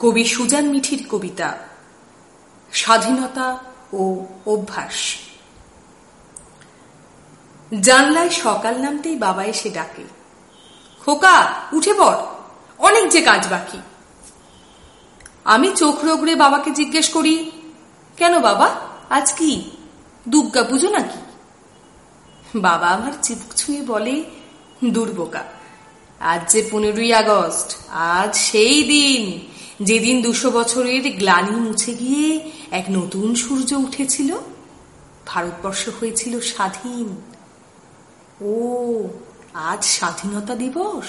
কবি সুজান মিঠির কবিতা, স্বাধীনতা ও অভ্যাস। জানলায় সকাল নামতেই বাবা এসে ডাকে, খোকা, উঠে পড়, অনেক যে কাজ বাকি। আমি চোখ রোগড়ে বাবাকে জিজ্ঞেস করি, কেন বাবা, আজ কি, দুর্গা পুজো নাকি? বাবা আমার চিবুক ছুঁয়ে বলে দুর্বোকা আজ যে পনেরোই আগস্ট, আজ সেই দিন যেদিন দুশো বছরের গ্লানি মুছে গিয়ে এক নতুন সূর্য উঠেছিল, ভারতবর্ষ হয়েছিল স্বাধীন। ও, আজ স্বাধীনতা দিবস।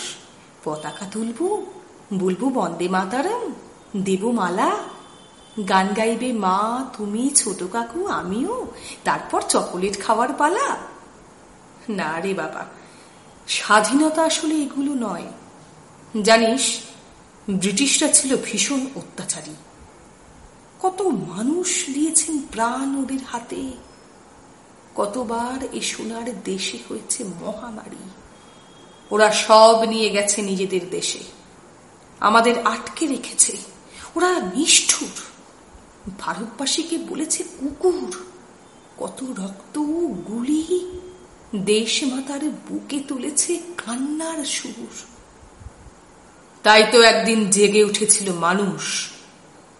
পতাকা তুলব, বলব বন্দে মাতারাম দেব মালা গান গাইবে মা, তুমি, ছোট কাকু, আমিও। তারপর চকোলেট খাওয়ার পালা। না রে বাবা, স্বাধীনতা আসলে এগুলো নয়। জানিস ব্রিটিশরা ছিল ভীষণ অত্যাচারী। কত মানুষ দিয়েছেন প্রাণ ওদের হাতে। কতবার এ সোনার দেশে হয়েছে মহামারী। ওরা সব নিয়ে গেছে নিজেদের দেশে। আমাদের আটকে রেখেছে। ওরা নিষ্ঠুর। ভারতবাসীকে বলেছে কুকুর। কত রক্ত গুলি। দেশ মাতার বুকে তুলেছে কান্নার সুর। তাই তো একদিন জেগে উঠেছিল মানুষ।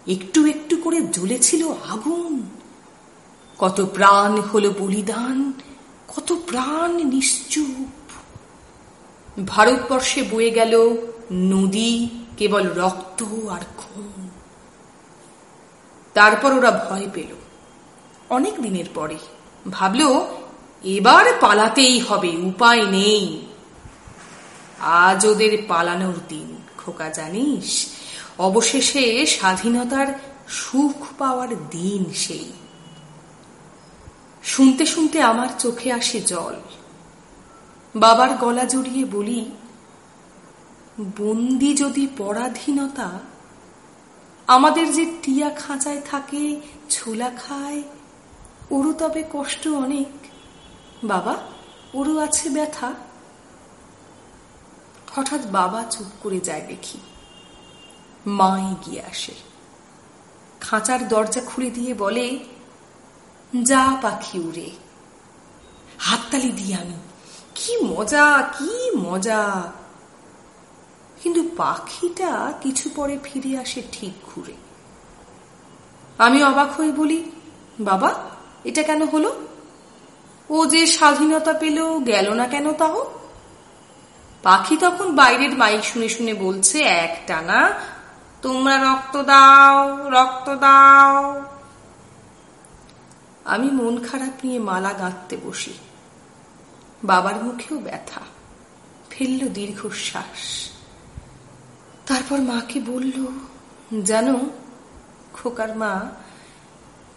একটু একটু করে জ্বলেছিল আগুন। কত প্রাণ হলো বলিদান, কত প্রাণ নিশ্চুপ। ভারতবর্ষে বয়ে গেল নদী, কেবল রক্ত আর খুন তারপর ওরা ভয় পেল। অনেক দিনের পরে ভাবল, এবার পালাতেই হবে, উপায় নেই। আজ ওদের পালানোর দিন। খোকা, জানিস? অবশেষে স্বাধীনতার সুখ পাওয়ার দিন সেই। শুনতে শুনতে আমার চোখে আসে জল। বাবার গলা জড়িয়ে বলি, বন্দি যদি পরাধীনতা, আমাদের যে টিয়া খাঁচায় থাকে, ছোলা খায়, ওরও তবে কষ্ট অনেক। বাবা, ওরও আছে ব্যথা। হঠাৎ বাবা চুপ করে যায় দেখি। মা এগিয়ে আসে। খাঁচার দরজা খুলে দিয়ে বলে, যা পাখি উড়ে। হাততালি দিই আমি। কি মজা কি মজা। কিন্তু পাখিটা কিছু পরে ফিরে আসে ঠিক ঘুরে। আমি অবাক হয়ে বলি, বাবা, এটা কেন হলো? ও যে স্বাধীনতা পেল, গেল না কেন তাও? পাখি তখন বাইরের মাইক শুনে শুনে বলছে, এক টানা, তোমরা রক্ত দাও রক্ত দাও। আমি মন খারাপ নিয়ে মালা গাঁথতে বসি। বাবার মুখেও ব্যথা, ফেলল দীর্ঘশ্বাস। তারপর মাকে বলল, জানো, খোকার মা,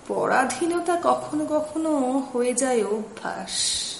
পরাধীনতা কখনো কখনো হয়ে যায় অভ্যাস।